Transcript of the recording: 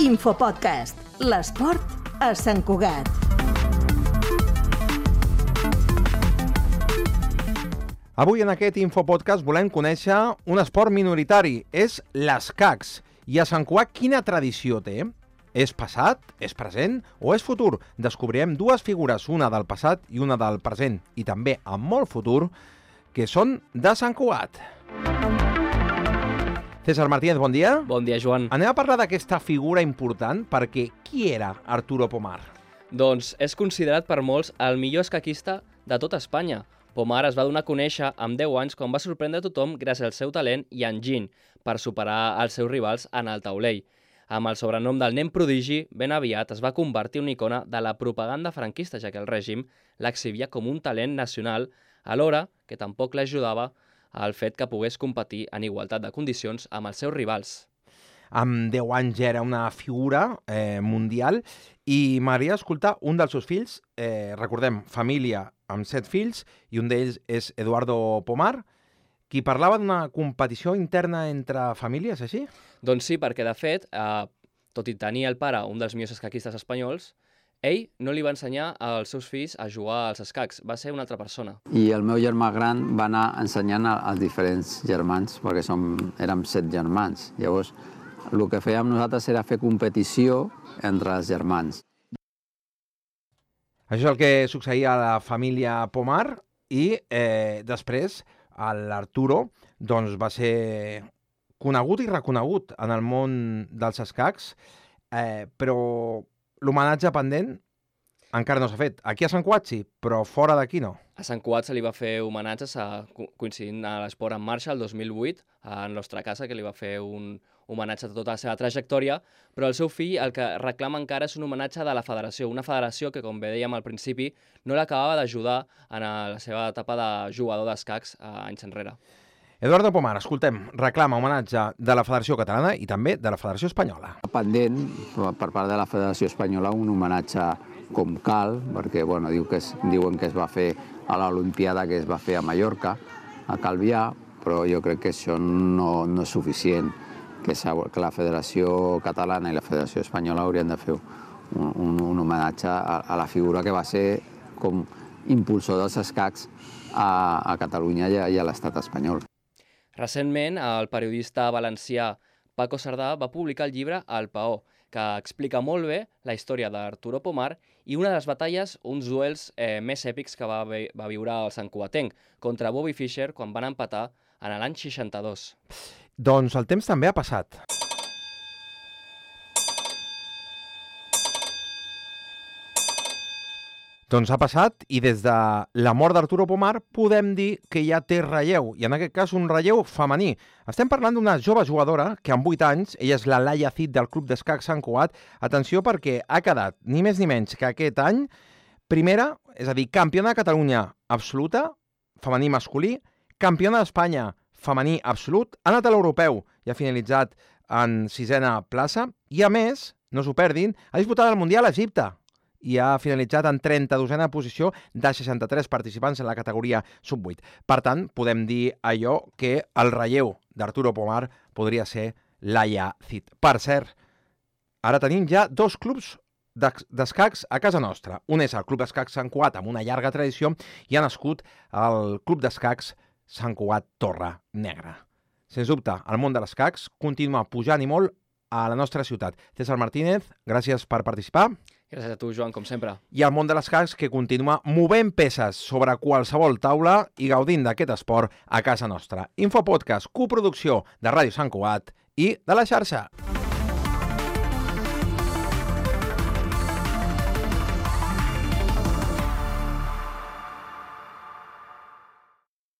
Infopodcast, l'esport a Sant Cugat. Avui en aquest Infopodcast volem conèixer un esport minoritari, és l'escacs. I a Sant Cugat quina tradició té? És passat, és present o és futur? Descobrirem dues figures, una del passat i una del present, i també amb molt futur, que són de Sant Cugat. César Martínez, bon dia. Bon dia, Joan. Anem a parlar d'aquesta figura important perquè qui era Arturo Pomar? Doncs és considerat per molts el millor escaquista de tota Espanya. Pomar es va donar a conèixer amb 10 anys quan va sorprendre tothom gràcies al seu talent i enginy per superar els seus rivals en el taulell. Amb el sobrenom del nen prodigi, ben aviat es va convertir en una icona de la propaganda franquista, ja que el règim l'exhibia com un talent nacional, alhora que tampoc l'ajudava al fet que pogués competir en igualtat de condicions amb els seus rivals. Amb 10 anys ja era una figura eh, mundial i m'agradaria escoltar un dels seus fills, eh, recordem, família amb set fills, i un d'ells és Eduardo Pomar, qui parlava d'una competició interna entre famílies, així? Doncs sí, perquè de fet, eh, tot i tenir el pare un dels millors escaquistes espanyols, ell no li va ensenyar als seus fills a jugar als escacs, va ser una altra persona. I el meu germà gran va anar ensenyant als diferents germans, perquè som, érem set germans. Llavors, el que fèiem nosaltres era fer competició entre els germans. Això és el que succeïa a la família Pomar i eh, després l'Arturo doncs, va ser conegut i reconegut en el món dels escacs, eh, però l'homenatge pendent encara no s'ha fet. Aquí a Sant Cugat sí, però fora d'aquí no. A Sant Cugat se li va fer homenatges a, co- coincidint a l'Esport en Marxa el 2008, a Nostra Casa, que li va fer un homenatge a tota la seva trajectòria, però el seu fill el que reclama encara és un homenatge de la federació, una federació que, com bé dèiem al principi, no l'acabava d'ajudar en la seva etapa de jugador d'escacs eh, anys enrere. Eduardo Pomar, escoltem, reclama homenatge de la Federació Catalana i també de la Federació Espanyola. Pendent, per part de la Federació Espanyola, un homenatge com cal, perquè bueno, diu que es, diuen que es va fer a l'Olimpiada que es va fer a Mallorca, a Calvià, però jo crec que això no, no és suficient, que, que la Federació Catalana i la Federació Espanyola haurien de fer un, un, un homenatge a, a la figura que va ser com impulsor dels escacs a, a Catalunya i a, i a l'estat espanyol. Recentment, el periodista valencià Paco Sardà va publicar el llibre El Paó, que explica molt bé la història d'Arturo Pomar i una de les batalles, uns duels eh, més èpics que va, ve- va viure el Sant Cugatenc contra Bobby Fischer quan van empatar en l'any 62. Doncs el temps també ha passat. Doncs ha passat i des de la mort d'Arturo Pomar podem dir que ja té relleu, i en aquest cas un relleu femení. Estem parlant d'una jove jugadora que amb 8 anys, ella és la Laia Cid del Club d'Escac Sant Cugat, atenció perquè ha quedat ni més ni menys que aquest any primera, és a dir, campiona de Catalunya absoluta, femení masculí, campiona d'Espanya femení absolut, ha anat a l'europeu i ha finalitzat en sisena plaça i, a més, no s'ho perdin, ha disputat el Mundial a Egipte i ha finalitzat en 32a posició de 63 participants en la categoria sub-8. Per tant, podem dir allò que el relleu d'Arturo Pomar podria ser Laia Cid. Per cert, ara tenim ja dos clubs d'escacs a casa nostra. Un és el Club d'Escacs Sant Cugat, amb una llarga tradició, i ha nascut el Club d'Escacs Sant Cugat Torre Negra. Sens dubte, el món de l'escacs continua pujant i molt a la nostra ciutat. César Martínez, gràcies per participar. Gràcies a tu, Joan, com sempre. I el món de l'escacs que continua movent peces sobre qualsevol taula i gaudint d'aquest esport a casa nostra. Infopodcast, coproducció de Ràdio Sant Cugat i de la xarxa.